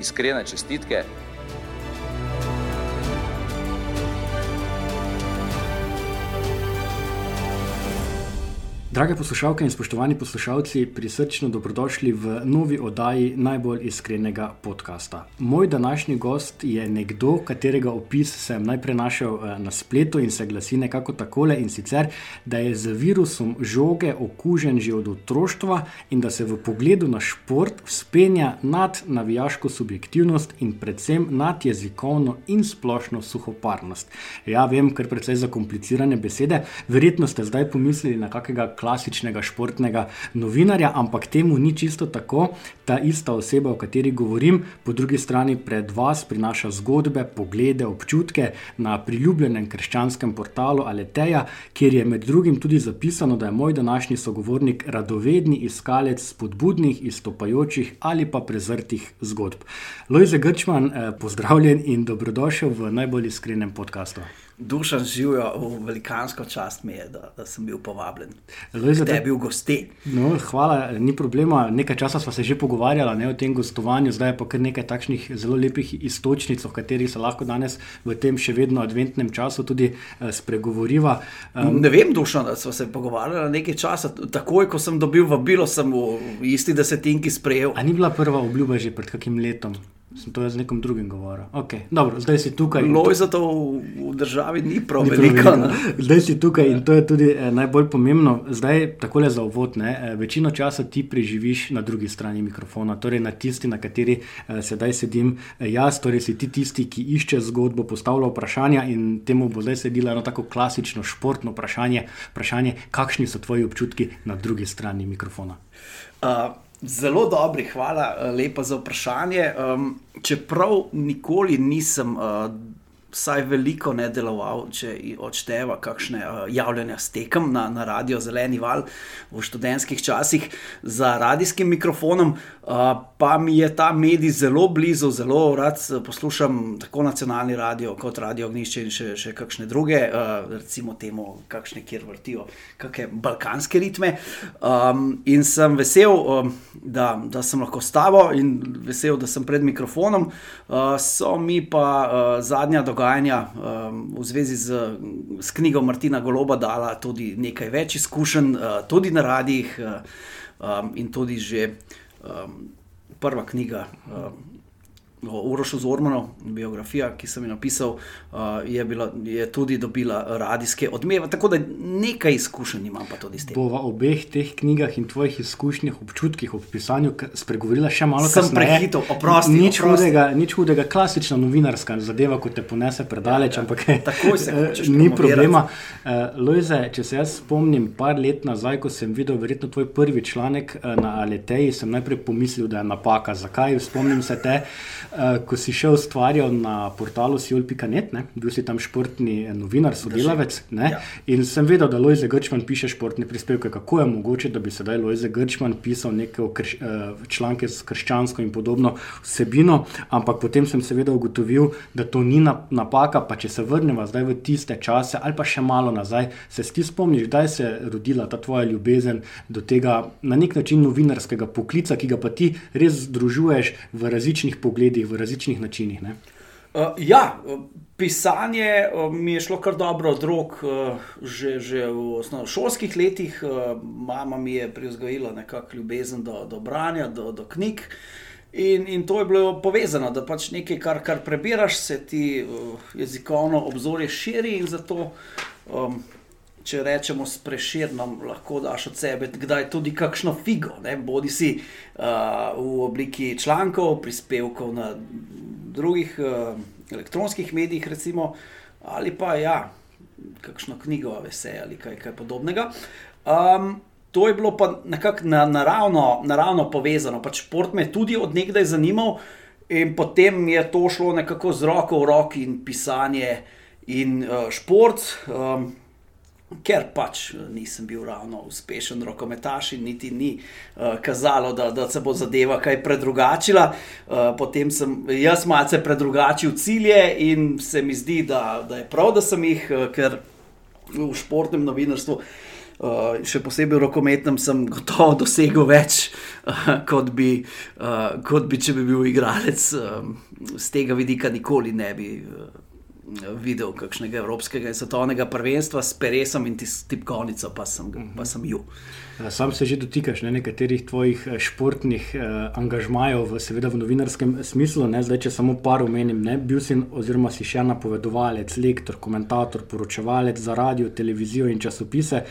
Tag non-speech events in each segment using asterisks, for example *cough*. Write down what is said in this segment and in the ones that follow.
iskrene čestitke. Drage poslušalke in spoštovani poslušalci, prisrčno dobrodošli v novi oddaji najbolj iskrenega podcasta. Moj današnji gost je nekdo, katerega opis sem najprej našel eh, na spletu in se glasi nekako takole: in sicer, da je z virusom žoge okužen že od otroštva in da se v pogledu na šport spenja nad navijaško subjektivnost in predvsem nad jezikovno in splošno suhoparnost. Ja, vem, ker precej zakomplicirane besede. Verjetno ste zdaj pomislili na kakega klasičnega športnega novinarja, ampak temu ni čisto tako. Ta ista oseba, o kateri govorim, po drugi strani pred vas prinaša zgodbe, poglede, občutke na priljubljenem krščanskem portalu Aleteja, kjer je med drugim tudi zapisano, da je moj današnji sogovornik radovedni iskalec spodbudnih, izstopajočih ali pa prezrtih zgodb. Lojze Grčman, eh, pozdravljen in dobrodošel v najbolj iskrenem podkastu. Dušan živijo, velikansko čast mi je, da, da sem bil povabljen. Lojze, Da je bil gosti. No, hvala, ni problema. Nekaj časa smo se že pogovarjali ne, o tem gostovanju, zdaj je pa kar nekaj takšnih zelo lepih istočnic, o katerih se lahko danes v tem še vedno adventnem času tudi eh, spregovoriva. Um, Ne vem, Dušan, da smo se pogovarjali nekaj časa. Takoj, ko sem dobil vabilo, sem v isti desetinki sprejel. a ni bila prva obljuba že pred kakim letom? Sem to jaz z nekom drugim govoril. Okay, dobro, zdaj si tukaj. Loj za to v, v državi ni prav Ni veliko. veliko. Zdaj si tukaj in to je tudi eh, najbolj pomembno. Zdaj, takole za uvod, ne, eh, večino časa ti preživiš na drugi strani mikrofona, torej na tisti, na kateri eh, sedaj sedim eh, jaz, torej si ti tisti, ki išče zgodbo, postavlja vprašanja in temu bo zdaj sedilo eno tako klasično športno vprašanje, vprašanje kakšni so tvoji občutki na drugi strani mikrofona. Uh, zelo dobri, hvala uh, lepa za vprašanje. Um, čeprav nikoli nisem. Uh, Vsaj veliko ne deloval, če odšteva kakšne uh, javljanja s tekem na, na radio Zeleni val v študentskih časih za radijskim mikrofonom, uh, pa mi je ta medij zelo blizu, zelo rad eh, poslušam tako nacionalni radio kot radio Ognišče in še, še kakšne druge, uh, recimo temu, kakšne, kjer vrtijo kakšne balkanske ritme. Um, in sem vesel, um, da, da sem lahko s tabo in vesel, da sem pred mikrofonom. Uh, so mi pa uh, zadnja dogajanja um, v zvezi z, z knjigo Martina Goloba dala tudi nekaj več izkušenj, uh, tudi na radijih uh, um, in tudi že um, prva knjiga. Um, O Urošu Zormanu, biografija, ki sem jo napisal, uh, je, bila, je tudi dobila radijske odmeve, tako da nekaj izkušenj imam pa tudi s tem. Bova o obeh teh knjigah in tvojih izkušnjah, občutkih ob pisanju spregovorila še malo Sem kasneje. prehitel, oprosti, Nič oprosti. hudega, nič hudega, klasična novinarska zadeva, ko te ponese predaleč, Ja, ja. ampak Takoj se eh, hočeš ni problema. Uh, Lojze, če se jaz spomnim, par let nazaj, ko sem videl verjetno tvoj prvi članek na Aleteji, sem najprej pomislil, da je napaka. Zakaj? Spomnim se te, ko si še ustvarjal na portalu siol.net, ne? bil si tam športni eh, novinar, sodelavec. ne? Ja. In sem vedel, da Lojze Grčman piše športne prispevke. Kako je mogoče, da bi sedaj Lojze Grčman pisal neke krš, uh, članke s krščansko in podobno vsebino, ampak potem sem seveda ugotovil, da to ni na, napaka. Pa če se vrnemo zdaj v tiste čase, ali pa še malo nazaj, se ti spomniš, kdaj se je rodila ta tvoja ljubezen do tega na nek način novinarskega poklica, ki ga pa ti res združuješ v različnih pogledih, v različnih načinih. Ne? Uh, ja, pisanje uh, mi je šlo kar dobro od rok, uh, že, že v osnovnošolskih letih. Uh, mama mi je privzgojila nekakšno ljubezen do, do branja, do, do knjig. In, in to je bilo povezano, da pač nekaj, kar, kar prebiraš, se ti uh, jezikovno obzorje širi in zato. Um, Če rečemo s preširnom, lahko daš od sebe kdaj tudi kakšno figo, ne? bodi si uh, v obliki člankov, prispevkov na drugih uh, elektronskih medijih, recimo, ali pa ja, kakšno knjigo, vse ali kaj, kaj podobnega. Um, to je bilo pa nekako na, naravno, naravno povezano. Pač šport me je tudi odnegdaj zanimal In potem je to šlo nekako z roko v roki, in pisanje, in uh, šport. Um, Ker pač nisem bil ravno uspešen rokometaš in niti ni uh, kazalo, da, da se bo zadeva kaj predrugačila. Uh, potem sem jaz malce predrugačil cilje in se mi zdi, da, da je prav, da sem jih, uh, ker v športnem novinarstvu, uh, še posebej v rokometnem, sem gotovo dosegel več, uh, kot, bi, uh, kot bi, če bi bil igralec. Uh, z tega vidika nikoli ne bi. Uh, videl kakšnega evropskega in svetovnega prvenstva s Peresom in tipkovnico, pa sem, pa sem ju. Eh, sam se že dotikaš ne, nekaterih tvojih eh, športnih eh, angažmajev, v, seveda v novinarskem smislu. Ne, zdaj, če samo par omenim, ne, bil si, oziroma si še napovedovalec, lektor, komentator, poročevalec za radio, televizijo in časopise.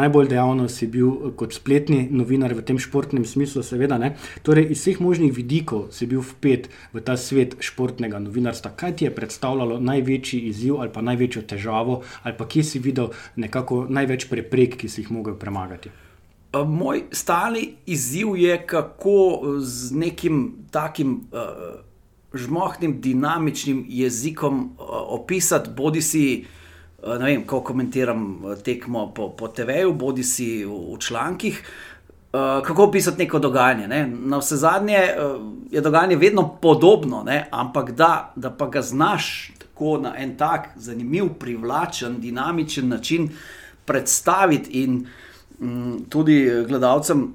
Najbolj dejavno si bil eh, kot spletni novinar v tem športnem smislu, seveda. Ne. Torej, iz vseh možnih vidikov si bil vpet v ta svet športnega novinarstva. Kaj ti je predstavljalo največji izziv ali pa največjo težavo, ali pa kje si videl nekako največ preprek, ki si jih mogel premagati? Eh, moj stalni izziv je, kako z nekim takim uh, žmohnim, dinamičnim jezikom uh, opisati, bodi si, uh, ne vem, ko komentiram tekmo po, po TV-ju, bodi si v, v člankih. Uh, kako opisati neko dogajanje? Ne? Na vse zadnje uh, je dogajanje vedno podobno, ne? ampak da, da pa ga znaš tako na en tak zanimiv, privlačen, dinamičen način predstaviti in uh, tudi gledalcem,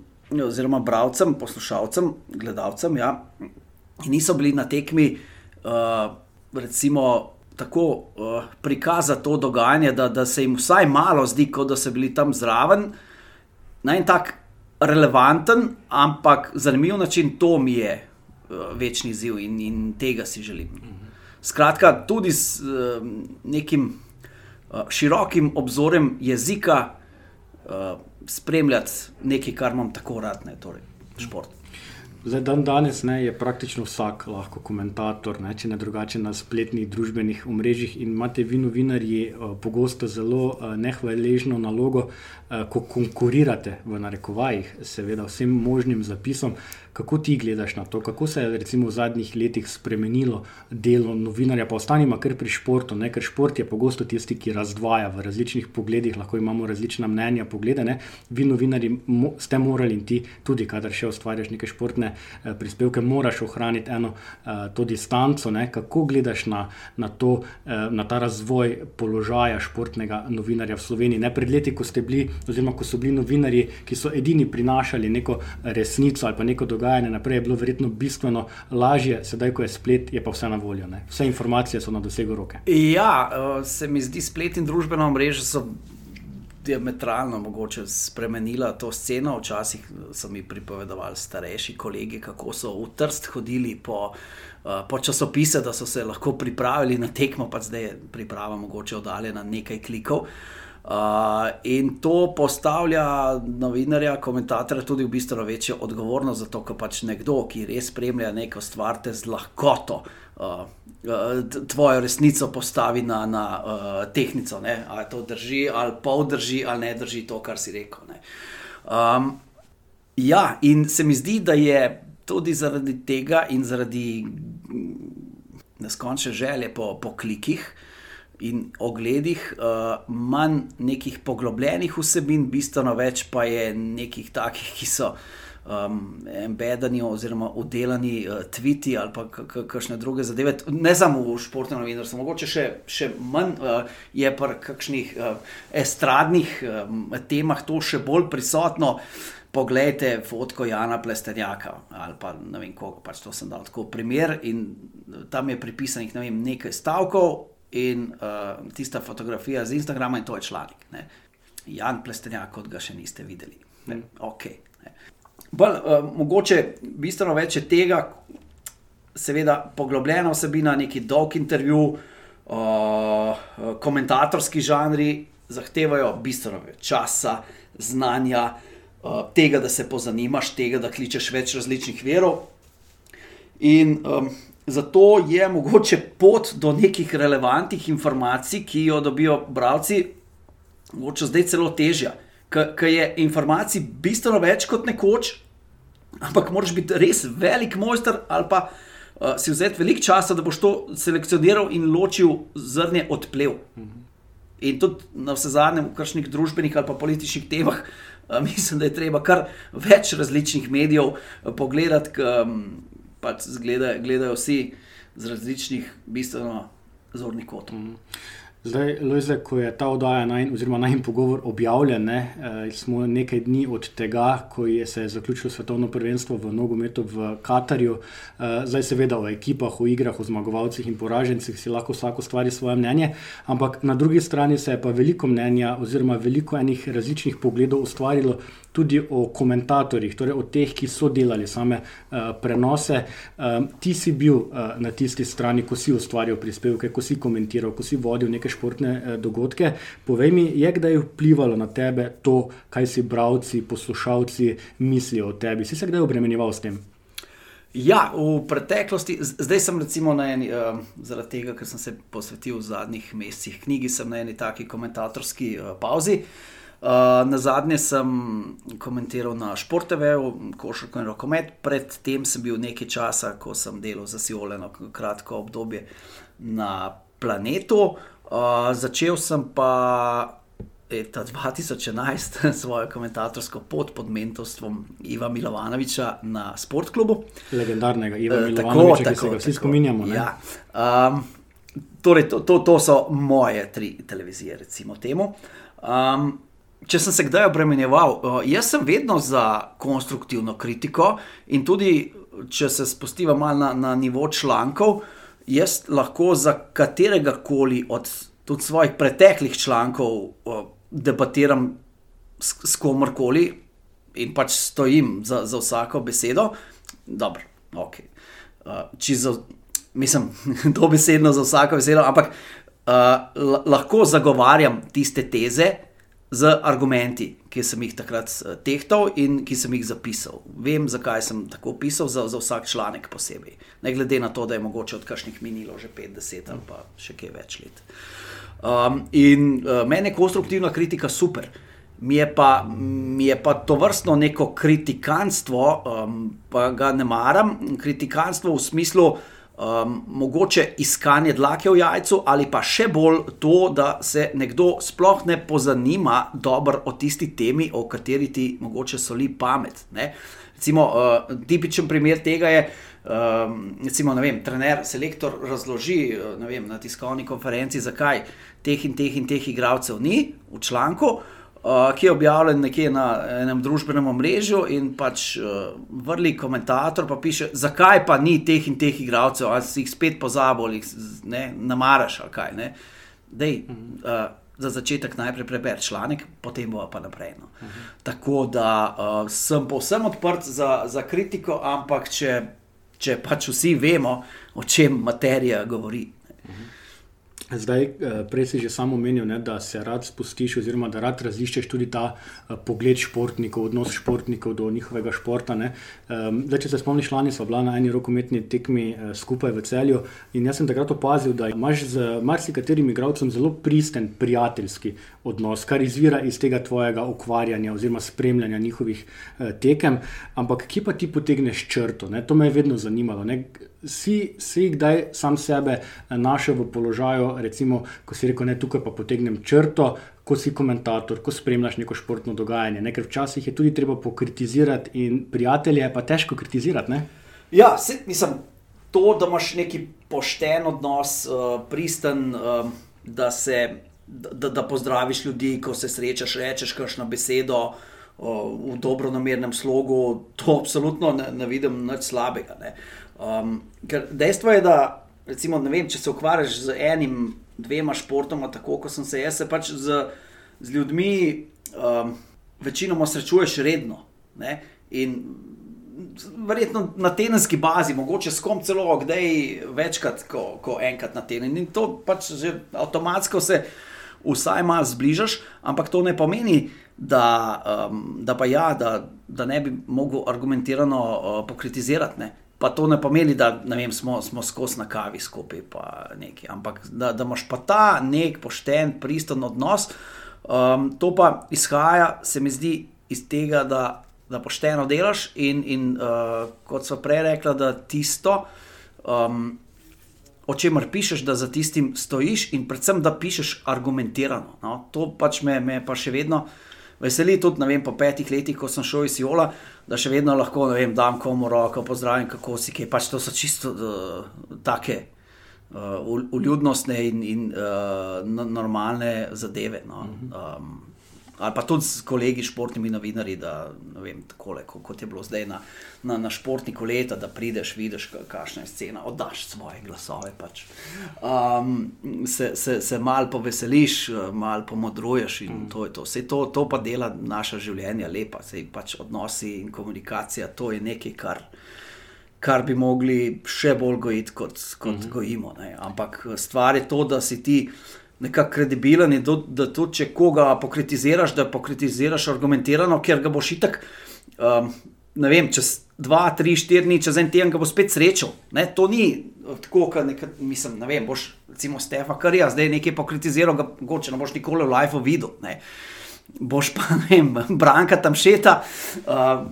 oziroma bralcem, poslušalcem, gledalcem, ja, ki niso bili na tekmi, uh, recimo, tako uh, prikazati to dogajanje, da, da se jim vsaj malo zdi, kot da so bili tam zraven. Na en tak relevanten, ampak zanimiv način, to mi je uh, večni ziv in, in tega si želim. Skratka, tudi s uh, nekim uh, širokim obzorem jezika. Uh, spremljati nekaj, kar imam tako rad, ne, torej šport. Zdaj, dan danes ne, je praktično vsak lahko komentator, ne, če ne drugače na spletnih družbenih omrežjih. In imate vi, novinarji, eh, pogosto zelo eh, nehvaležno nalogo, eh, ko konkurirate v narekovajih, seveda, vsem možnim zapisom. Kako ti gledaš na to, kako se je recimo, v zadnjih letih spremenilo delo novinarja, pa ostanimo kar pri športu, ne? ker šport je pogosto tisti, ki razdvaja v različnih pogledih, lahko imamo različna mnenja, poglede. Ne? Vi, novinari, mo ste morali in ti, tudi kadar še ustvarjaš neke športne eh, prispevke, moraš ohraniti eno eh, to distanco. Ne? Kako gledaš na, na, to, eh, na ta razvoj položaja športnega novinarja v Sloveniji? Ne pred leti, ko ste bili, oziroma ko so bili novinari, ki so edini prinašali neko resnico ali pa neko dogajanje dogajanje naprej je bilo verjetno bistveno lažje, sedaj, ko je splet, je pa vse na voljo. Ne? Vse informacije so na dosegu roke. Ja, eh, se mi zdi, splet in družbena mreža so diametralno mogoče spremenila to sceno. Včasih so mi pripovedovali starejši kolegi, kako so v trst hodili po. Uh, po časopise, da so se lahko pripravili na tekmo, pa zdaj je priprava mogoče oddaljena nekaj klikov. Uh, Uh, in to postavlja novinarja, komentatorja tudi v bistvu večjo odgovornost, zato ker pač nekdo, ki res spremlja neko stvar, te z lahkoto uh, uh, tvojo resnico postavi na, na uh, tehnico. Ne? Ali to drži, ali pol drži, ali ne drži to, kar si rekel. Um, ja, in se mi zdi, da je tudi zaradi tega in zaradi neskončne želje po, po klikih in ogledih, uh, manj nekih poglobljenih vsebin, bistveno več pa je nekih takih, ki so um, embedani oziroma udelani uh, tviti ali pa kakšne druge zadeve. Ne samo v športnem novinarstvu, mogoče še, še manj uh, je pa kakšnih uh, estradnih um, temah to še bolj prisotno. Poglejte fotko Jana Plestenjaka ali pa ne vem, koliko pač to sem dal tako primer in tam je pripisanih ne vem, nekaj stavkov, in uh, tista fotografija z Instagrama, in to je članek. Ne. Jan Plestenjak, kot ga še niste videli. Ne. Okay, ne. Bolj, uh, mogoče bistveno več je tega, seveda, poglobljena vsebina, neki dolg intervju, uh, komentatorski žanri zahtevajo bistveno več časa, znanja, uh, tega, da se pozanimaš, tega, da kličeš več različnih verov. In um, Zato je mogoče pot do nekih relevantnih informacij, ki jo dobijo bralci, morda zdaj celo težja, ker je informacij bistveno več kot nekoč, ampak moraš biti res velik mojster ali pa uh, si vzeti veliko časa, da boš to selekcioniral in ločil zrnje od plev. In tudi na vse zadnje, v kakšnih družbenih ali političnih temah, uh, mislim, da je treba kar več različnih medijev uh, pogledati, ki um, pač gledajo, gledajo vsi z različnih, bistveno zornih kotov. -hmm. Zdaj, Lojze, ko je ta oddaja naj, oziroma najmenj pogovor objavljen, ne, eh, smo nekaj dni od tega, ko je se zaključilo svetovno prvenstvo v nogometu v Katarju. Eh, zdaj, seveda, o ekipah, o igrah, o zmagovalcih in poražencih si lahko vsako stvari svoje mnenje, ampak na drugi strani se je pa veliko mnenja, oziroma veliko enih različnih pogledov ustvarilo tudi o komentatorjih, torej o teh, ki so delali same uh, prenose. Uh, ti si bil uh, na tisti strani, ko si ustvarjal prispevke, ko si komentiral, ko si vodil neke športne uh, dogodke. Povej mi, je kdaj vplivalo na tebe to, kaj si bralci, poslušalci mislijo o tebi? Si se kdaj obremenjeval s tem? Ja, v preteklosti, zdaj sem recimo na eni, uh, zaradi tega, ker sem se posvetil v zadnjih mesecih knjigi, sem na eni taki komentatorski uh, pauzi. Uh, Uh, na zadnje sem komentiral na Športeveju, košarko in rokomet, predtem sem bil nekaj časa, ko sem delal za Sioleno, kratko obdobje na planetu. Uh, začel sem pa leta 2011 *laughs* svojo komentatorsko pot pod mentorstvom Iva Milovanoviča na Sportklubu. Legendarnega Iva uh, Milovanoviča, ki se ga vsi spominjamo. Ja. Um, torej, to, to, to so moje tri televizije, recimo temu. Um, če sem se kdaj obremenjeval, uh, jaz sem vedno za konstruktivno kritiko in tudi, če se spustiva malo na, na nivo člankov, jaz lahko za katerega koli od svojih preteklih člankov uh, debatiram s, s komorkoli in pač stojim za, za vsako besedo. Dobro, ok. Uh, za, mislim, *laughs* dobesedno za vsako besedo, ampak uh, lahko zagovarjam tiste teze z argumenti, ki sem jih takrat eh, tehtal in ki sem jih zapisal. Vem, zakaj sem tako pisal, za, za vsak članek posebej. Ne glede na to, da je mogoče od kakšnih minilo že 50 ali pa še kaj več let. Um, in uh, meni je konstruktivna kritika super. Mi je, pa, mi je pa to vrstno neko kritikanstvo, um, pa ga ne maram. Kritikanstvo v smislu, uh, um, mogoče iskanje dlake v jajcu, ali pa še bolj to, da se nekdo sploh ne pozanima dobro o tisti temi, o kateri ti mogoče soli pamet. Ne? Recimo, uh, tipičen primer tega je, um, recimo, vem, trener, selektor razloži vem, na tiskovni konferenci, zakaj teh in teh in teh igralcev ni v članku. Uh, ki je objavljen nekje na enem družbenem omrežju, in pač uh, vrli komentator pa piše, zakaj pa ni teh in teh igralcev, ali si jih spet pozabil, ali jih namaraš ali kaj. Dej, uh, za začetek najprej preberi članek, potem bo pa naprej. No. Uh -huh. Tako da uh, sem povsem odprt za, za kritiko, ampak če, če pač vsi vemo, o čem materija govori. Zdaj, eh, prej si že samo omenil, ne, da se rad spustiš, oziroma da rad raziščeš tudi ta uh, pogled športnikov, odnos športnikov do njihovega športa. Um, zdaj, če se spomniš, lani smo bili na eni rokometni tekmi uh, skupaj v celju in jaz sem takrat opazil, da imaš z marsikaterim igralcem zelo pristen, prijateljski odnos, kar izvira iz tega tvojega ukvarjanja oziroma spremljanja njihovih tekem. Ampak kje pa ti potegneš črto? Ne? To me je vedno zanimalo. Ne? Si, si kdaj sam sebe našel v položaju, recimo, ko si rekel, da tukaj pa potegnem črto, ko si komentator, ko spremljaš neko športno dogajanje. Ne? Ker včasih je tudi treba pokritizirati, in prijatelje je pa težko kritizirati. Ne? Ja, se, mislim, to, da imaš neki pošten odnos, uh, pristen, uh, da, se, da, da pozdraviš ljudi, ko se srečaš, rečeš kakšno besedo. V dobro namernem slogu, to absolutno ne, ne vidim nič slabega. Um, dejstvo je, da recimo, vem, če se ukvarjaš z enim, dvema športoma, tako kot sem se jaz, se pač z, z ljudmi um, večinoma srečuješ redno. Ne? In verjetno na tedenski bazi, mogoče s kom celo, kdaj večkrat, kot ko enkrat na teden. In to pač že avtomatsko se vsaj malo zbližaš, ampak to ne pomeni. Da, um, da pa ja, da, da ne bi mogel argumentirano uh, pokritizirati. Ne? Pa to ne pomeni, da vem, smo, smo skozi na kavi skupaj, ampak da, da imaš pa ta nek pošten, pristen odnos. Um, to pa izhaja, se mi zdi, iz tega, da, da pošteno delaš in, in uh, kot so prej rekla, da tisto, um, o čemer pišeš, da za tistim stojiš in predvsem, da pišeš argumentirano. No? To pač me, me pa še vedno veseli, tudi vem, po petih letih, ko sem šel iz Jola, da še vedno lahko vem, dam komu roko, pozdravim, kako si kaj. Pač to so čisto uh, take. Uh, uljudnostne in, in uh, normalne zadeve. No. Um, ali pa tudi s kolegi, športnimi novinarji, da ne vem, takole, kot je bilo zdaj na, na, na športniku leta, da prideš, vidiš, kakšna je scena, oddaš svoje glasove. Pač. Um, se se, se malo poveseliš, malo pomodruješ in mm. to je to. Vse to, to pa dela naša življenja lepa, se pač odnosi in komunikacija, to je nekaj, kar. Kar bi mogli še bolj gojiti, kot, kot mm -hmm. gojimo. Ne. Ampak stvar je to, da si ti nekako kredibilen in do, da tudi če koga pokritiziraš, da pokritiziraš argumentirano, ker ga boš itak, um, ne vem, čez dva, tri, štiri dni, čez en teden ga bo spet srečal. Ne? To ni tako, kot nekaj, mislim, ne vem, boš recimo Stefa Karija zdaj nekaj pokritiziral, ga mogoče ne boš nikoli v live videl. Ne? Boš pa, *laughs* ne vem, branka tam šeta, uh,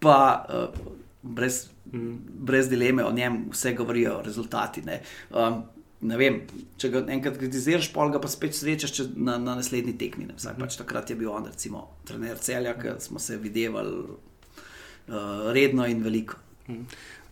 pa uh, brez, brez dileme o njem vse govorijo rezultati. Um, ne vem, če ga enkrat kritiziraš, pa ga pa spet srečaš na, na naslednji tekmi. Ne. Vsaj, pač takrat je bil on, recimo, trener celja, ker smo se videli uh, redno in veliko.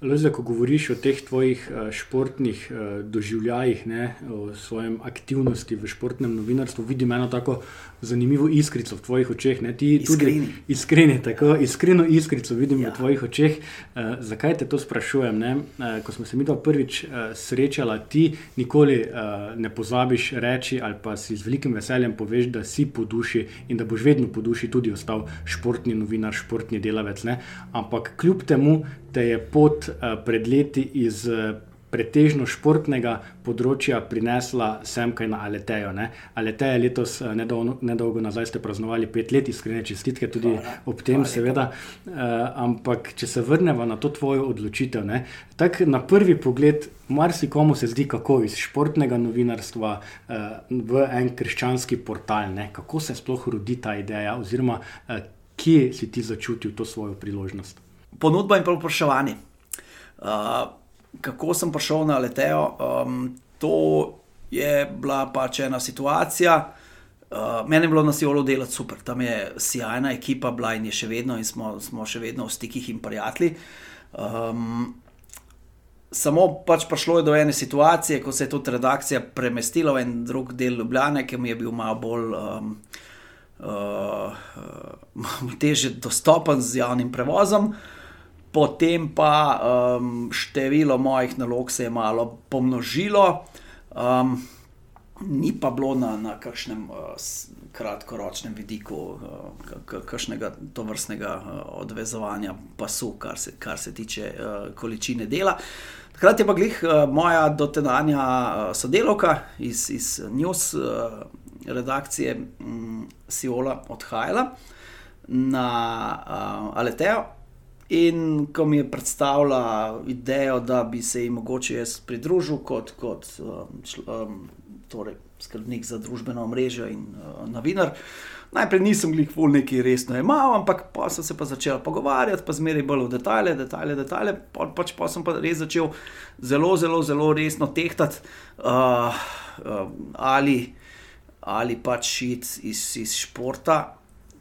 Leze, ko govoriš o teh tvojih uh, športnih uh, doživljajih, ne, o svojem aktivnosti v športnem novinarstvu, vidim eno tako zanimivo iskrico v tvojih očeh. Ne? Ti iskreni. tudi iskreni, tako iskreno iskrico vidim ja. v tvojih očeh. Uh, zakaj te to sprašujem? Uh, ko smo se mi dva prvič uh, srečala, ti nikoli uh, ne pozabiš reči ali pa si z velikim veseljem poveš, da si po duši in da boš vedno po duši tudi ostal športni novinar, športni delavec. Ne? Ampak kljub temu te je pot pred leti iz. Uh, pretežno športnega področja prinesla sem kaj na Aletejo. Ne? Aleteja je letos eh, nedolgo, nedolgo nazaj ste praznovali pet let, iskrene čestitke tudi hvala, ob tem, hvala seveda. Uh, ampak, če se vrnemo na to tvojo odločitev, tako na prvi pogled, marsikomu se zdi, kako iz športnega novinarstva uh, v en krščanski portal, ne? kako se sploh rodi ta ideja, oziroma uh, kje si ti začutil to svojo priložnost. Ponudba in povpraševanje. Uh, kako sem prišel na Leteo. Um, to je bila pač ena situacija. Uh, meni je bilo na Sijolu delati super, tam je sjajna ekipa, bila in je še vedno, in smo, smo še vedno v stikih in prijatelji. Um, samo pač prišlo je do ene situacije, ko se je tudi redakcija premestila v en drug del Ljubljana, ki mi je bil malo bolj um, uh, uh, *laughs* teže dostopen z javnim prevozom. Uh, potem pa um, število mojih nalog se je malo pomnožilo, um, ni pa bilo na, na kakšnem uh, kratkoročnem vidiku, uh, kakšnega tovrstnega uh, odvezovanja pasu, kar se, kar se tiče uh, količine dela. Takrat je pa glih uh, moja dotedanja uh, sodelovka iz, iz News uh, redakcije um, Siola odhajala na uh, Aleteo. In ko mi je predstavila idejo, da bi se jim mogoče jaz pridružil kot, kot um, um, torej skrbnik za družbeno mrežo in uh, novinar. Najprej nisem jih v neki resno imel, ampak pa sem se pa začel pogovarjati, pa zmeraj bolj v detajle, detajle, detajle. Pa, pač pa sem pa res začel zelo, zelo, zelo resno tehtati, uh, uh, ali, ali pač iti iz, iz športa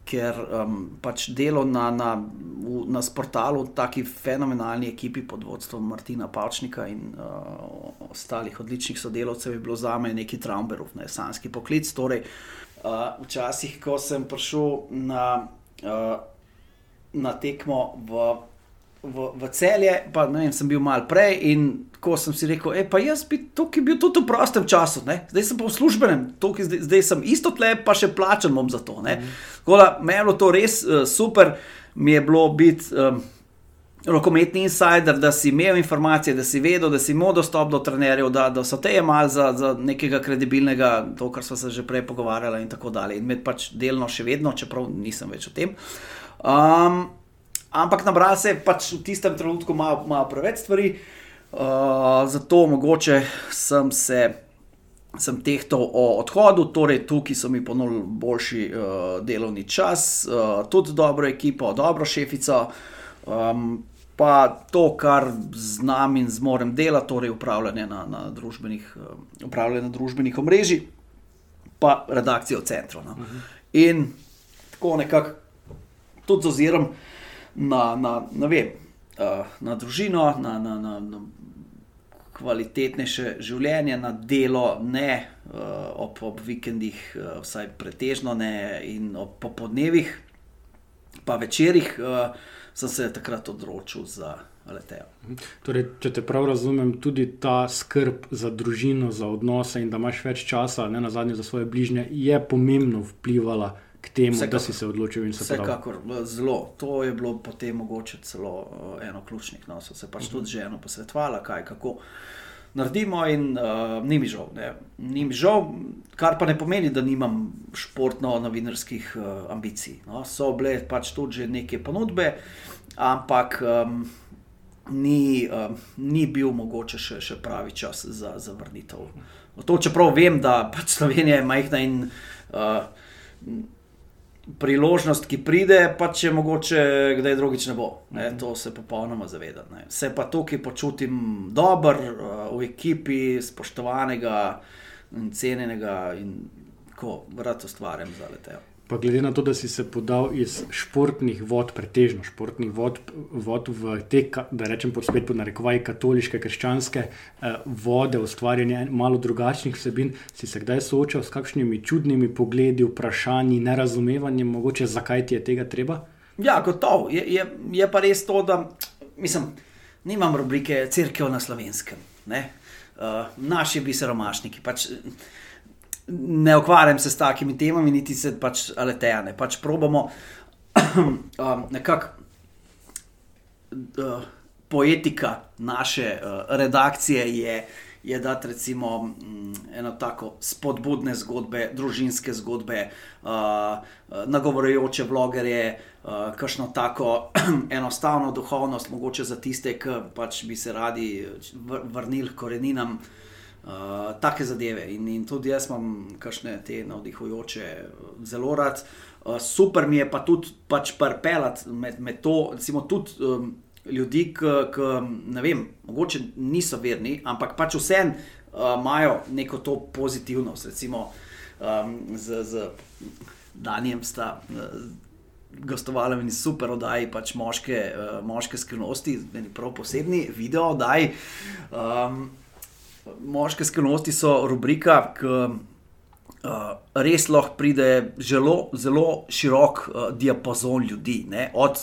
ker um, pač delo na, na, v, na portalu, tako fenomenalni ekipi pod vodstvom Martina Pavčnika in uh, ostalih odličnih sodelavcev, je bilo za me neki Traumberov, ne sanski poklic. Torej, uh, včasih, ko sem prišel na, uh, na tekmo v v, v celje, pa ne vem, sem bil mal prej in ko sem si rekel, e, pa jaz bi tukaj bil tudi v prostem času, ne? zdaj sem pa v službenem, tukaj, zdaj, zdaj sem isto tle, pa še plačen bom za to. Mm. Me je bilo to res uh, super, mi je bilo biti. Um, Rokometni insider, da si imel informacije, da si vedel, da si imel dostop do trenerjev, da, da so te imeli za, za nekega kredibilnega, to, kar smo se že prej pogovarjali, in tako dalje. In med pač delno še vedno, čeprav nisem več o tem. Um, ampak nabral se je pač v tistem trenutku malo, malo preveč stvari, uh, zato mogoče sem se. Sem tehtal o odhodu, torej tukaj so mi ponudili boljši uh, delovni čas, uh, tudi dobro ekipo, dobro šefico. Um, pa to, kar znam in zmorem delati, torej upravljanje na, na, družbenih, eh, upravljanje na družbenih omrežjih, pa redakcijo centrov. No. In tako nekako tudi z ozirom na, na, na, vem, uh, na družino, na, na, na, na kvalitetnejše življenje, na delo, ne uh, ob, ob vikendih, uh, vsaj pretežno ne in ob popodnevih, pa večerjih, uh, sem se takrat odločil za. Torej, če te prav razumem, tudi ta skrb za družino, za odnose in da imaš več časa, ne na zadnje za svoje bližnje, je pomembno vplivala k temu, Vsekakor. da si se odločil in se odločil. Vsekakor, zelo. To je bilo potem mogoče celo uh, eno ključnih. No, so se pač uh -huh. tudi že eno posvetovala, kaj kako. Naredimo, in uh, ni mi žal. Ne. Ni mi žal, kar pa ne pomeni, da nimam športno-novinarskih uh, ambicij. No. So bile pač tudi že neke ponudbe, ampak um, ni, um, ni bil mogoče še, še pravi čas za, za vrnitev. To, čeprav vem, da pač Slovenija je majhna in uh, priložnost, ki pride, pa če mogoče kdaj drugič ne bo. Ne, to se popolnoma zavedam. Ne. Se pa tukaj počutim dobro, uh, v ekipi, spoštovanega in cenjenega, in ko rad ustvarjam za leteo. Pa glede na to, da si se podal iz športnih vod, pretežno športnih vod, vod v te, da rečem pod spet pod narekovaj, katoliške, krščanske eh, vode, ustvarjanje malo drugačnih vsebin, si se kdaj soočal s kakšnimi čudnimi pogledi, vprašanji, nerazumevanjem, mogoče zakaj ti je tega treba? Ja, gotovo. Je, je, je pa res to, da mislim, nimam rubrike Cerkev na slovenskem. Uh, naši bi se romašniki. Pač, ne ukvarjam se s takimi temami, niti se pač aletejane. Pač probamo *clears throat* um, nekako uh, poetika naše uh, redakcije je. Je dati recimo mm, eno tako spodbudne zgodbe, družinske zgodbe, uh, uh nagovorjujoče vlogerje, uh, kakšno tako *clears throat* enostavno duhovnost, mogoče za tiste, ki pač bi se radi vrnili k koreninam. Uh, Uh, take zadeve in, in tudi jaz imam kakšne te navdihujoče, zelo rad. Uh, super mi je pa tudi pač parpelat med, med to, recimo tudi um, ljudi, ki ne vem, mogoče niso verni, ampak pač uh, imajo neko to pozitivnost. Recimo um, z, z Danijem sta. Uh, Gostovali smo super oddaji, pač moške, uh, moške skrivnosti, ne prav posebni video oddaji. Um, moške skrivnosti so rubrika, ki uh, res lahko pride zelo, zelo širok uh, diapazon ljudi, ne? od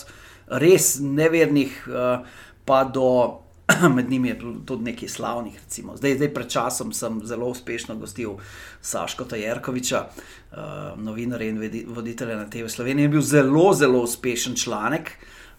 res nevernih, uh, pa do *clears throat* med njimi tudi nekaj slavnih. Zdaj, zdaj, pred časom sem zelo uspešno gostil Saško Tajerkoviča, uh, novinarja in voditelja na TV Sloveniji. Je bil zelo, zelo uspešen članek,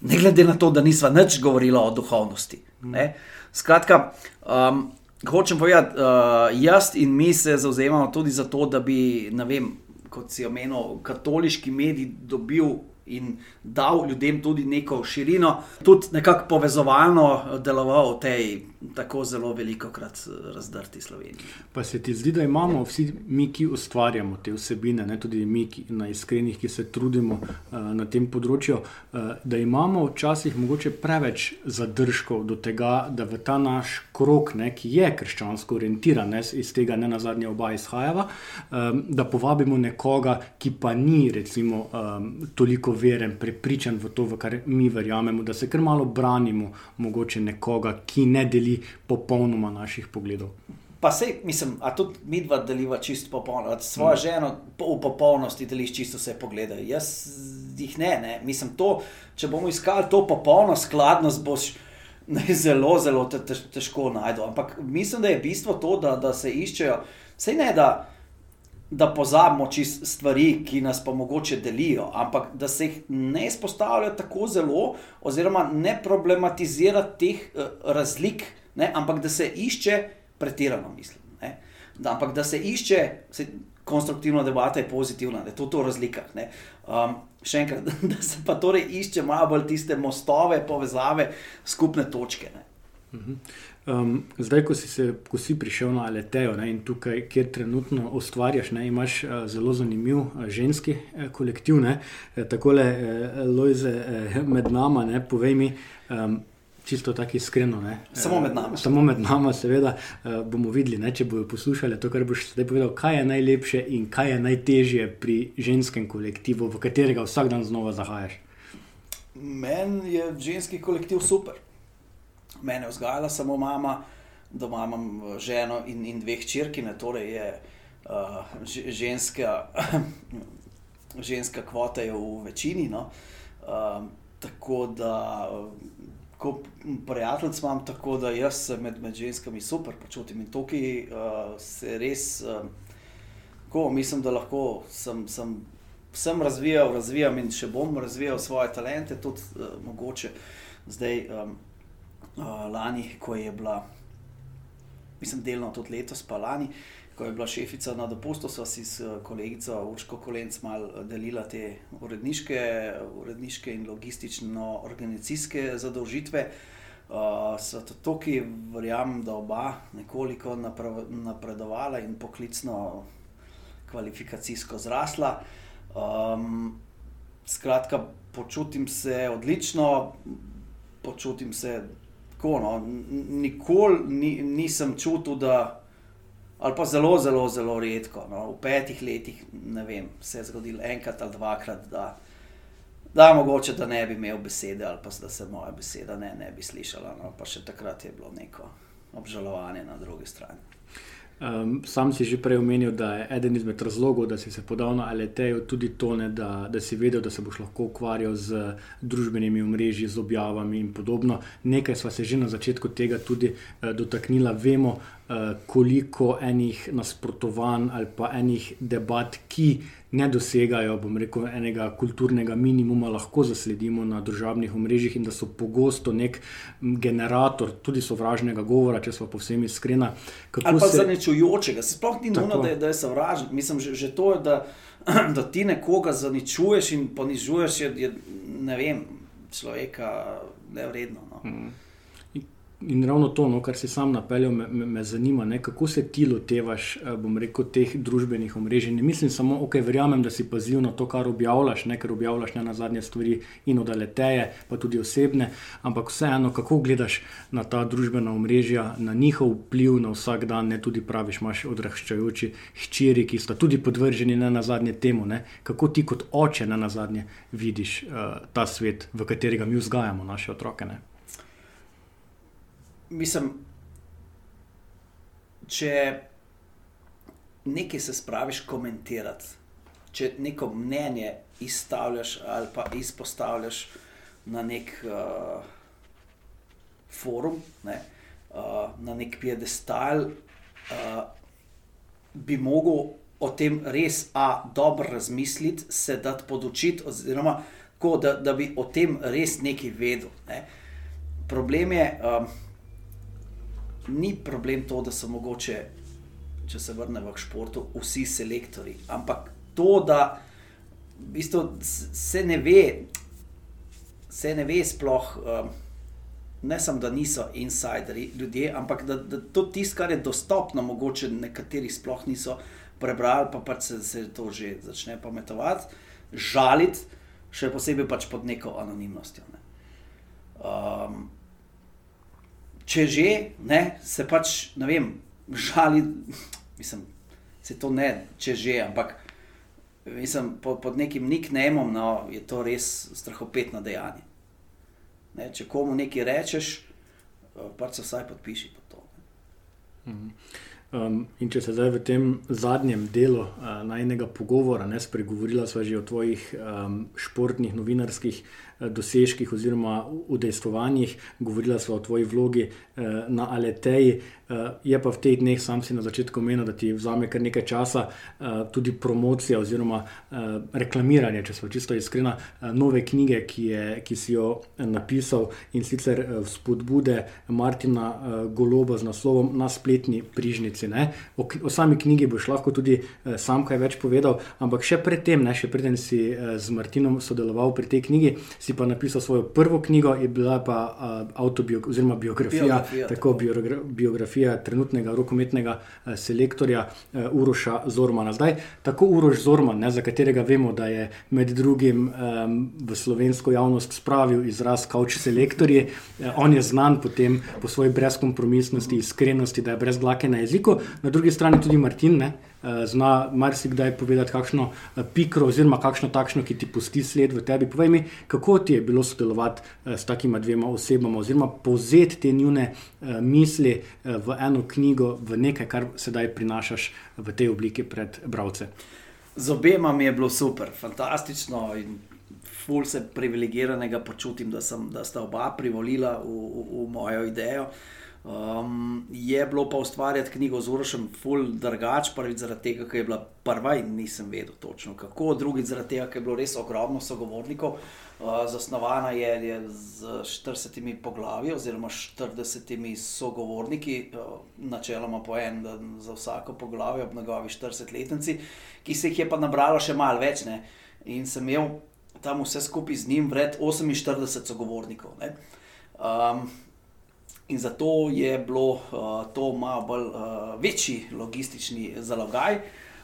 ne glede na to, da nisva nič govorila o duhovnosti. Ne? Skratka, um, hočem povedati, uh, jaz in mi se zauzemamo tudi za to, da bi, ne vem, kot si omenil, katoliški medij dobil in dal ljudem tudi neko širino, tudi nekako povezovalno deloval v tej tako zelo veliko krat razdrti Sloveniji. Pa se ti zdi, da imamo vsi mi, ki ustvarjamo te vsebine, ne tudi mi, ki, na iskrenih, ki se trudimo uh, na tem področju, uh, da imamo včasih mogoče preveč zadržkov do tega, da v ta naš krok, ne, ki je krščansko orientiran, ne, iz tega ne na zadnje oba izhajava, um, da povabimo nekoga, ki pa ni recimo um, toliko veren, prepričan v to, v kar mi verjamemo, da se kar malo branimo, mogoče nekoga, ki ne deli popolnoma naših pogledov. Pa se, mislim, a tudi mi dva deliva čisto popolno, svojo mm. ženo v popolnosti deliš čisto vse poglede. Jaz jih ne, ne. Mislim, to, če bomo iskali to popolno skladnost, boš zelo, zelo te, te, težko najdel. Ampak mislim, da je bistvo to, da, da se iščejo, vse ne da da pozabimo čist stvari, ki nas pa mogoče delijo, ampak da se jih ne izpostavlja tako zelo, oziroma ne problematizira teh uh, razlik, ne, ampak da se išče pretirano, mislim. Ne, da, ampak da se išče. Se, Konstruktivna debata je pozitivna, da je to, to razlika. Um, še enkrat, *laughs* da se pa torej išče malo bolj tiste mostove, povezave, skupne točke. Uh -huh. Um, zdaj, ko si, se, ko si prišel na Aletejo ne, in tukaj, kjer trenutno ustvarjaš, ne, imaš uh, zelo zanimiv uh, ženski uh, kolektiv. Ne, uh, takole, uh, Lojze, uh, med nama, ne, povej mi, um, čisto tako iskreno. Ne? Samo med nami. Samo med nami, seveda, bomo videli, ne, če bodo poslušali to, kar boš zdaj povedal, kaj je najlepše in kaj je najtežje pri ženskem kolektivu, v katerega vsak dan znova zahajaš. Meni je ženski kolektiv super. Mene je vzgajala samo mama, doma imam ženo in, in dveh črki, torej je uh, ženska, *laughs* ženska kvota je v večini. No? Uh, tako da, ko prijateljic imam, tako da jaz se med, med ženskami super počutim in tukaj uh, se res, uh, ko mislim, da lahko sem. sem sem razvijal, razvijam in še bom razvijal svoje talente, tudi uh, mogoče zdaj, um, lani, ko je bila, mislim, delno tudi letos, pa lani, ko je bila šefica na dopustu, sva si s kolegico Urško Kolenc mal delila te uredniške, uredniške in logistično-organizacijske zadolžitve. Uh, so tukaj, verjamem, da oba nekoliko napredovala in poklicno, kvalifikacijsko zrasla. Um, skratka, počutim se odlično, počutim se tako. No. Nikoli ni, nisem čutil, da, ali pa zelo, zelo, zelo redko, no. v petih letih, ne vem, se je zgodilo enkrat ali dvakrat, da, da mogoče da ne bi imel besede, ali pa da se moja beseda ne, ne bi slišala. No. Pa še takrat je bilo neko obžalovanje na drugi strani. Um, sam si že prej omenil, da je eden izmed razlogov, da si se podal na Aletejo, tudi to, ne, da, da si vedel, da se boš lahko ukvarjal z družbenimi omrežji, z objavami in podobno. Nekaj sva se že na začetku tega tudi uh, dotaknila. Vemo, uh, koliko enih nasprotovanj ali pa enih debat, ki ne dosegajo, bom rekel, enega kulturnega minimuma, lahko zasledimo na družabnih omrežjih in da so pogosto nek generator tudi sovražnega govora, če smo povsem iskreni. Ali pa se... zaničujočega, sploh ni nujno, da, da je sovražen. Mislim, že, že to je, da, *clears throat* da ti nekoga zaničuješ in ponižuješ, je, je ne vem, človeka nevredno. No. Mm. In ravno to, no, kar si sam napeljal, me, me, me zanima, ne, kako se ti lotevaš, eh, bom rekel, teh družbenih omrežij. Ne mislim samo, ok, verjamem, da si pazil na to, kar objavljaš, ne, ker objavljaš ne na zadnje stvari in odaleteje, pa tudi osebne, ampak vseeno, kako gledaš na ta družbena omrežja, na njihov vpliv na vsak dan, ne tudi praviš, imaš odraščajoči hčeri, ki sta tudi podvrženi ne na zadnje temu. Ne, kako ti kot oče ne na zadnje vidiš uh, ta svet, v katerega mi vzgajamo naše otroke. Ne? Mislim, če nekaj se spraviš komentirati, če neko mnenje izstavljaš ali pa izpostavljaš na nek uh, forum, ne, uh, na nek piedestal, uh, bi mogel o tem res a, dobro razmisliti, se dati podočiti, oziroma ko, da, da bi o tem res nekaj vedel. Ne. Problem je. Uh, ni problem to, da so mogoče, če se vrnemo k športu, vsi selektori. Ampak to, da v bistvu se ne ve, se ne ve sploh. Um, Ne samo, da niso insideri ljudje, ampak da, da to tisto, kar je dostopno, mogoče nekateri sploh niso prebrali, pa pač se, se to že začne pametovati, žaliti, še posebej pač pod neko anonimnostjo. Ne. Um, če že, ne, se pač, ne vem, žali, mislim, se to ne, če že, ampak mislim, pod, pod nekim nicknameom no, je to res strahopetno dejanje. Ne, če komu nekaj rečeš, pač se vsaj podpiši pod to. Mhm. Um, in če se zdaj v tem zadnjem delu uh, najnega pogovora, ne spregovorila sva že o tvojih um, športnih, novinarskih uh, dosežkih oziroma udejstvovanjih, govorila sva o tvoji vlogi uh, na Aleteji. Uh, je pa v teh dneh, sam si na začetku omenil, da ti vzame kar nekaj časa uh, tudi promocija oziroma uh, reklamiranje, če smo čisto iskreni, uh, nove knjige, ki, je, ki si jo napisal in sicer uh, spodbude Martina uh, Goloba z naslovom Na spletni prižnici knjižnici. O, o sami knjigi boš lahko tudi eh, sam kaj več povedal, ampak še predtem, ne, še predtem si eh, z Martinom sodeloval pri tej knjigi, si pa napisal svojo prvo knjigo, je bila pa uh, autobiografija, oziroma biografija, Biografija, tako biogra biografija trenutnega rokometnega uh, selektorja uh, Uroša Zormana. Zdaj, tako Uroš Zorman, ne, za katerega vemo, da je med drugim um, v slovensko javnost spravil izraz kauč selektorji, uh, on je znan potem po svoji brezkompromisnosti, iskrenosti, da je brez dlake na jeziku, na drugi strani tudi Martin. Ne, Zna marsikdaj povedati, kakšno pikro, oziroma kakšno takšno, ki ti pusti sled v tebi. Povej mi, kako ti je bilo sodelovati s takima dvema osebama, oziroma povzeti te njune misli v eno knjigo, v nekaj, kar sedaj prinašaš v tej obliki pred bralce. Z obema mi je bilo super, fantastično in ful se privilegiranega počutim, da, sem, da sta oba privolila v, v, v mojo idejo. Um, je bilo pa ustvarjati knjigo z Urošem, ful drugač, prvič zaradi tega, ker je bila prva in nisem vedel točno kako, drugič zaradi tega, ker je bilo res ogromno sogovornikov. Uh, zasnovana je, je z 40 poglavji oziroma 40 sogovorniki, uh, načeloma po en za vsako poglavje ob njegovi 40-letnici, ki se jih je pa nabralo še malo več. Ne? In sem imel tam vse skupaj z njim vred 48 sogovornikov. Um, In zato je bilo uh, to malo bolj uh, večji logistični zalogaj.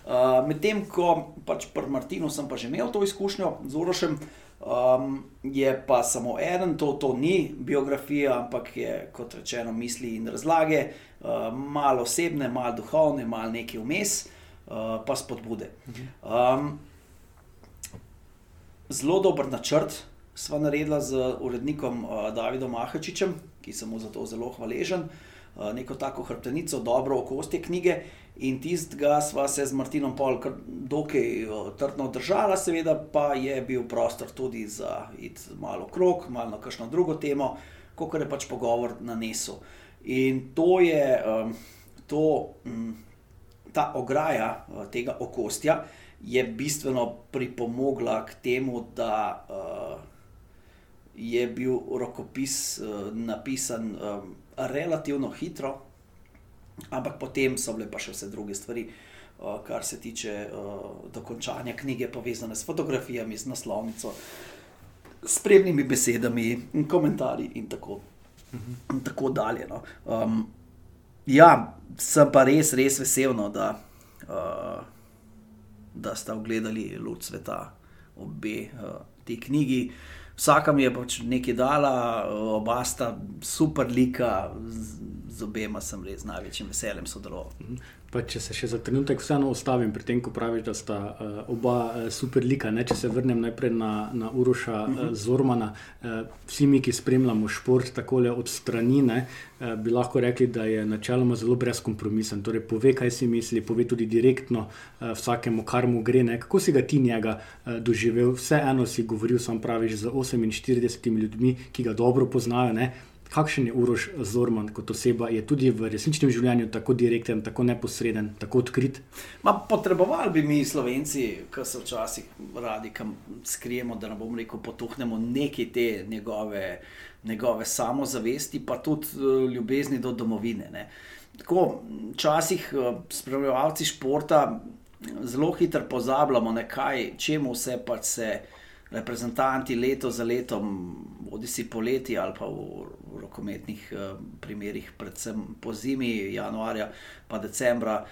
Uh, Medtem ko pač pri Martinu sem pa že imel to izkušnjo z Urošem, um, je pa samo en, to, to ni biografija, ampak je kot rečeno misli in razlage, uh, malo osebne, malo duhovne, malo nekaj vmes, uh, pa spodbude. Um, zelo dober načrt sva naredila z urednikom uh, Davidom Ahačičem, ki sem mu za to zelo hvaležen. Uh, neko tako hrbtenico, dobro okostje knjige, in tistega sva se z Martinom Pol kar dokaj uh, trdno držala, seveda pa je bil prostor tudi za iti malo krok, malo na kakšno drugo temo, kot je pač pogovor na nesu. In to je to, um, ta ograja uh, tega okostja je bistveno pripomogla k temu, da je bil rokopis uh, napisan um, relativno hitro, ampak potem so bile pa še vse druge stvari, uh, kar se tiče uh, dokončanja knjige, povezane s fotografijami, z naslovnico, s spremnimi besedami, komentarji in tako, in tako dalje. No. Um, ja, sem pa res, res vesel, no, da. Uh, Da sta ogledali luč sveta, obe uh, ti knjigi. Vsaka mi je pač nekaj dala, oba sta super lika, z, z obema sem res z največjim veseljem sodeloval. Pa če se še za trenutek vseeno ustavim pri tem, ko praviš, da sta uh, oba uh, super lika. Ne? Če se vrnem najprej na, na Uroša uh, Zormana, uh, vsi mi, ki spremljamo šport tako od strani, ne, uh, bi lahko rekli, da je načeloma zelo brezkompromisen. Torej, pove, kaj si misli, pove tudi direktno uh, vsakemu, kar mu gre. Ne? Kako si ga ti njega uh, doživel? Vseeno si govoril, sam praviš, z 48 ljudmi, ki ga dobro poznajo. Ne? Kakšen je Uroš Zorman kot oseba, je tudi v resničnem življenju tako direkten, tako neposreden, tako odkrit? Ma, potrebovali bi mi, slovenci, ki se včasih radi skrijemo, da ne bomo rekel, potuhnemo nekaj te njegove, njegove samozavesti, pa tudi ljubezni do domovine. Ne. Tako, včasih spremljalci športa zelo hitro pozabljamo, kaj, čemu vse pač se reprezentanti leto za letom, bodi si poleti ali pa v, rokometnih uh, primerih, predvsem po zimi, januarja pa decembra,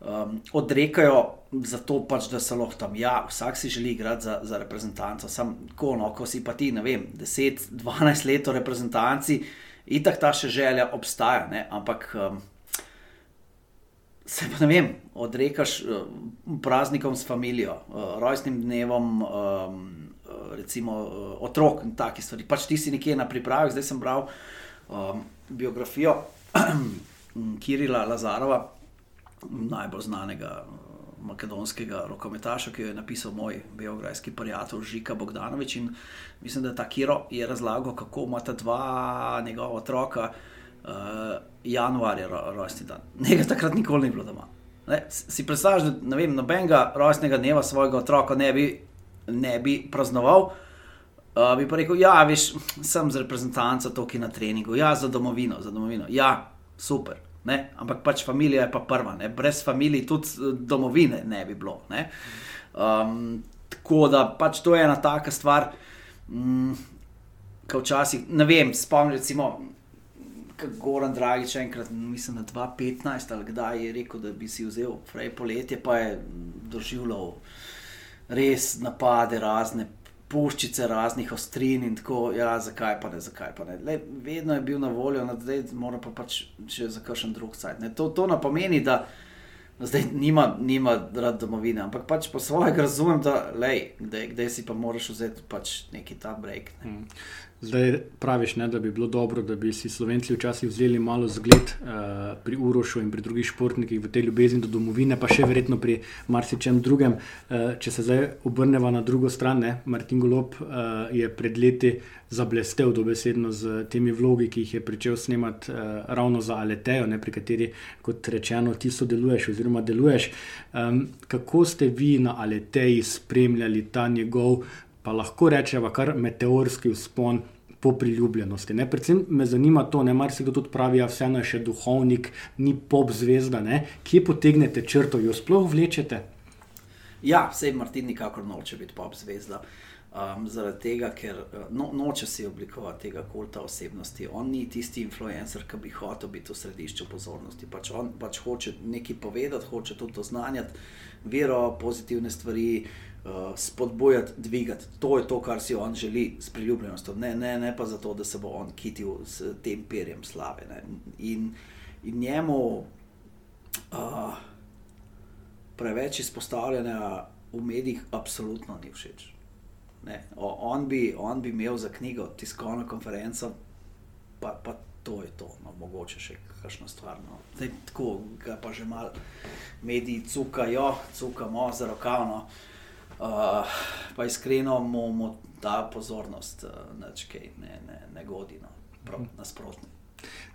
um, odrekajo za to, pač, da so lahko tam. Ja, vsak si želi igrati za, za reprezentanco, samo ko, no, ko si pa ti, ne vem, 10-12 let v reprezentanci, itak ta še želja obstaja, ne? ampak. Um, Se pa ne vem, odrekaš uh, praznikom s familijo, uh, rojstnim dnevom, um, recimo otrok in take stvari. Pač ti si nekje na pripravi, zdaj sem bral um, biografijo *clears throat* Kirila Lazarova, najbolj znanega makedonskega rokometaša, ki jo je napisal moj biografski prijatelj Žika Bogdanovič. In mislim, da ta Kiro je razlagal, kako ima ta dva njegova otroka uh, januarja rojstni dan. *laughs* Njega takrat nikoli ni bilo doma. Ne, si predstavljaš, da nobenega rojstnega dneva svojega otroka ne bi ne bi praznoval. Uh, bi pa rekel, da ja, sem z reprezentanco tukaj na treningu, ja, za domovino, za domovino. Ja, super. Ne? Ampak pač familija je pa prva, ne? brez familije tudi domovine ne bi bilo. Um, tako da pač to je ena taka stvar. Um, Ko včasih, ne vem, spomnim recimo. Goran Dragič, enkrat, mislim, na 2015 ali kdaj je rekel, da bi si vzel Frej poletje, pa je doživljal res napade, razne puščice, raznih ostrin in tako, ja, zakaj pa ne, zakaj pa ne. Le, vedno je bil na voljo, no, zdaj mora pa pač še za kakšen drug sajt. To, to ne pomeni, da zdaj nima, nima rad domovine, ampak pač po svojega razumem, da lej, kdaj, kdaj si pa moraš vzeti pač neki ta break. Ne. Zdaj praviš, ne, da bi bilo dobro, da bi si slovenci včasih vzeli malo zgled uh, pri Urošu in pri drugih športnikih v tej ljubezni do domovine, pa še verjetno pri marsičem drugem. Uh, če se zdaj obrnemo na drugo stran, ne, Martin Golop uh, je pred leti zablestev dobesedno z temi vlogi, ki jih je pričel snemati uh, ravno za Aletejo, ne, pri kateri, kot rečeno, ti sodeluješ oziroma deluješ. Um, kako ste vi na Aleteji spremljali ta njegov? Pa lahko rečemo, kar meteorski vzpon po priljubljenosti. Ne? Predvsem me zanima to, da mar se kdo tudi pravi, da ja, vseeno je še duhovnik, ni pop zvezda. Ne? Kje potegnete črto, jo sploh vlečete? Ja, vse Martin nikakor noče biti pop zvezda. Um, zaradi tega, ker uh, no, noče si oblikovati tega kulta osebnosti. On ni tisti influencer, ki bi hotel biti v središču pozornosti. Pač on pač hoče nekaj povedati, hoče tudi oznanjati vero, pozitivne stvari, uh, uh, spodbujati, dvigati. To je to, kar si on želi s priljubljenostjo, ne, ne, ne pa zato, da se bo on kitil s tem perjem slave. In, in njemu uh, preveč izpostavljanja v medijih, absolutno ni všeč. Ne, on, bi, on bi imel za knjigo tiskovno konferenco, pa, pa to je to, no, mogoče še kakšno stvar. No. Zdaj, tako ga pa že malo mediji cukajo, cukamo za rokavno. Uh, uh, pa iskreno mu, mu ta pozornost uh, ne, ne, ne godi, no, prav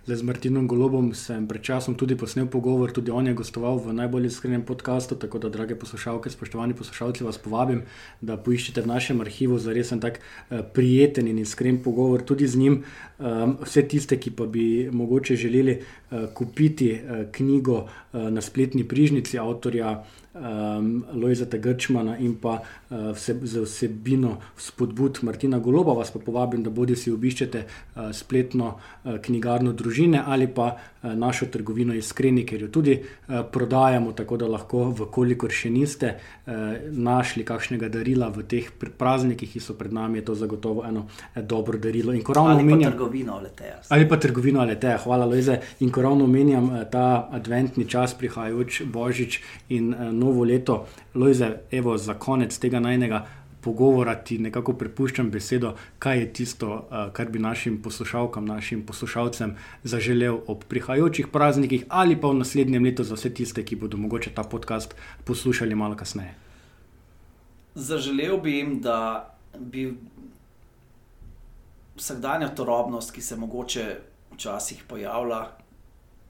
nasprotno. Z Martinom Golobom sem pred časom tudi posnel pogovor, tudi on je gostoval v najbolj iskrenem podkastu. Tako da, drage poslušalke, spoštovani poslušalci, vas povabim, da poiščete v našem arhivu za resen tak uh, prijeten in iskren pogovor tudi z njim. Um, vse tiste, ki pa bi mogoče želeli uh, kupiti uh, knjigo na spletni prižnici avtorja um, Lojzeta Grčmana in pa uh, vse, za vsebino spodbud Martina Goloba, vas pa povabim, da bodi si obiščete uh, spletno uh, knjigarno družine ali pa uh, našo trgovino Iskreni, ker jo tudi uh, prodajamo, tako da lahko, vkolikor še niste uh, našli kakšnega darila v teh praznikih, ki so pred nami, je to zagotovo eno dobro darilo. Ali pa omenjam, trgovino Aleteja. Ali pa trgovino Aleteja, hvala Lojze. In ko ravno omenjam ta adventni čas, prihajajoč Božič in novo leto. Lojze, evo, za konec tega najnega pogovora ti nekako prepuščam besedo, kaj je tisto, eh, kar bi našim poslušalkam, našim poslušalcem zaželel ob prihajajočih praznikih ali pa v naslednjem letu za vse tiste, ki bodo mogoče ta podcast poslušali malo kasneje. Zaželel bi jim, da bi vsakdanja torobnost, ki se mogoče včasih pojavlja,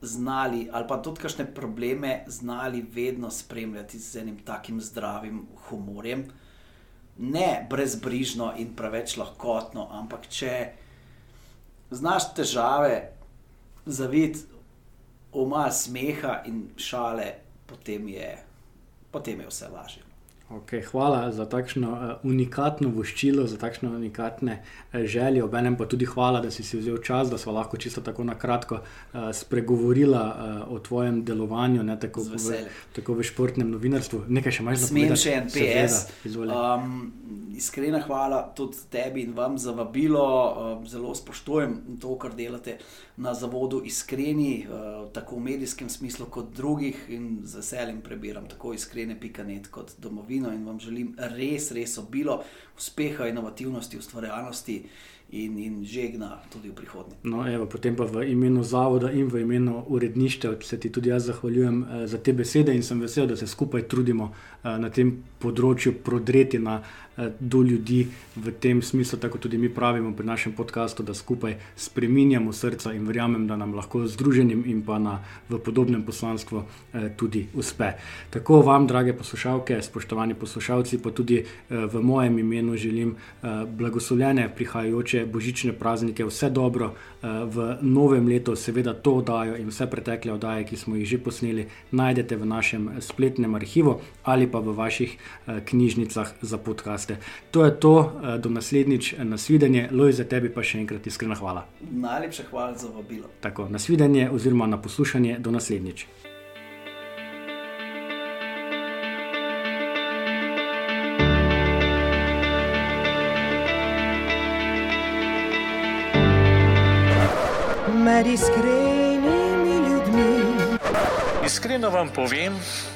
znali, ali pa tudi kakšne probleme, znali vedno spremljati z enim takim zdravim humorjem. Ne brezbrižno in preveč lahkotno, ampak če znaš težave zavid v malo smeha in šale, potem je, potem je vse lažje. Okay, hvala za takšno uh, unikatno voščilo, za takšne unikatne uh, želje. Obenem pa tudi hvala, da si si vzel čas, da smo lahko čisto tako na kratko uh, spregovorila uh, o tvojem delovanju, ne tako v, tako v športnem novinarstvu. Nekaj še imaš za povedati? Smem še en PS. Um, iskrena hvala tudi tebi in vam za vabilo. Uh, zelo spoštujem to, kar delate na zavodu Iskreni, uh, tako v medijskem smislu kot drugih in z veseljem prebiram tako iskrene.net kot domovino vsebino in vam želim res, res obilo uspeha, inovativnosti, ustvarjalnosti in, in žegna tudi v prihodnje. No, evo, potem pa v imenu zavoda in v imenu uredništva se ti tudi jaz zahvaljujem eh, za te besede in sem vesel, da se skupaj trudimo eh, na tem področju prodreti na do ljudi v tem smislu, tako tudi mi pravimo pri našem podkastu, da skupaj spreminjamo srca in verjamem, da nam lahko združenim in pa na, v podobnem poslanstvu eh, tudi uspe. Tako vam, drage poslušalke, spoštovani poslušalci, pa tudi eh, v mojem imenu želim eh, blagoslovljene prihajajoče božične praznike, vse dobro eh, v novem letu. Seveda to oddajo in vse pretekle oddaje, ki smo jih že posneli, najdete v našem spletnem arhivu ali pa v vaših eh, knjižnicah za podkaste. To je to, eh, do naslednjič nasvidenje, Loj za tebi pa še enkrat iskrena hvala. Najlepša hvala za vabilo. Tako, nasvidenje oziroma na poslušanje, do naslednjič. Med iskrenimi ljudmi. Iskreno vam povem,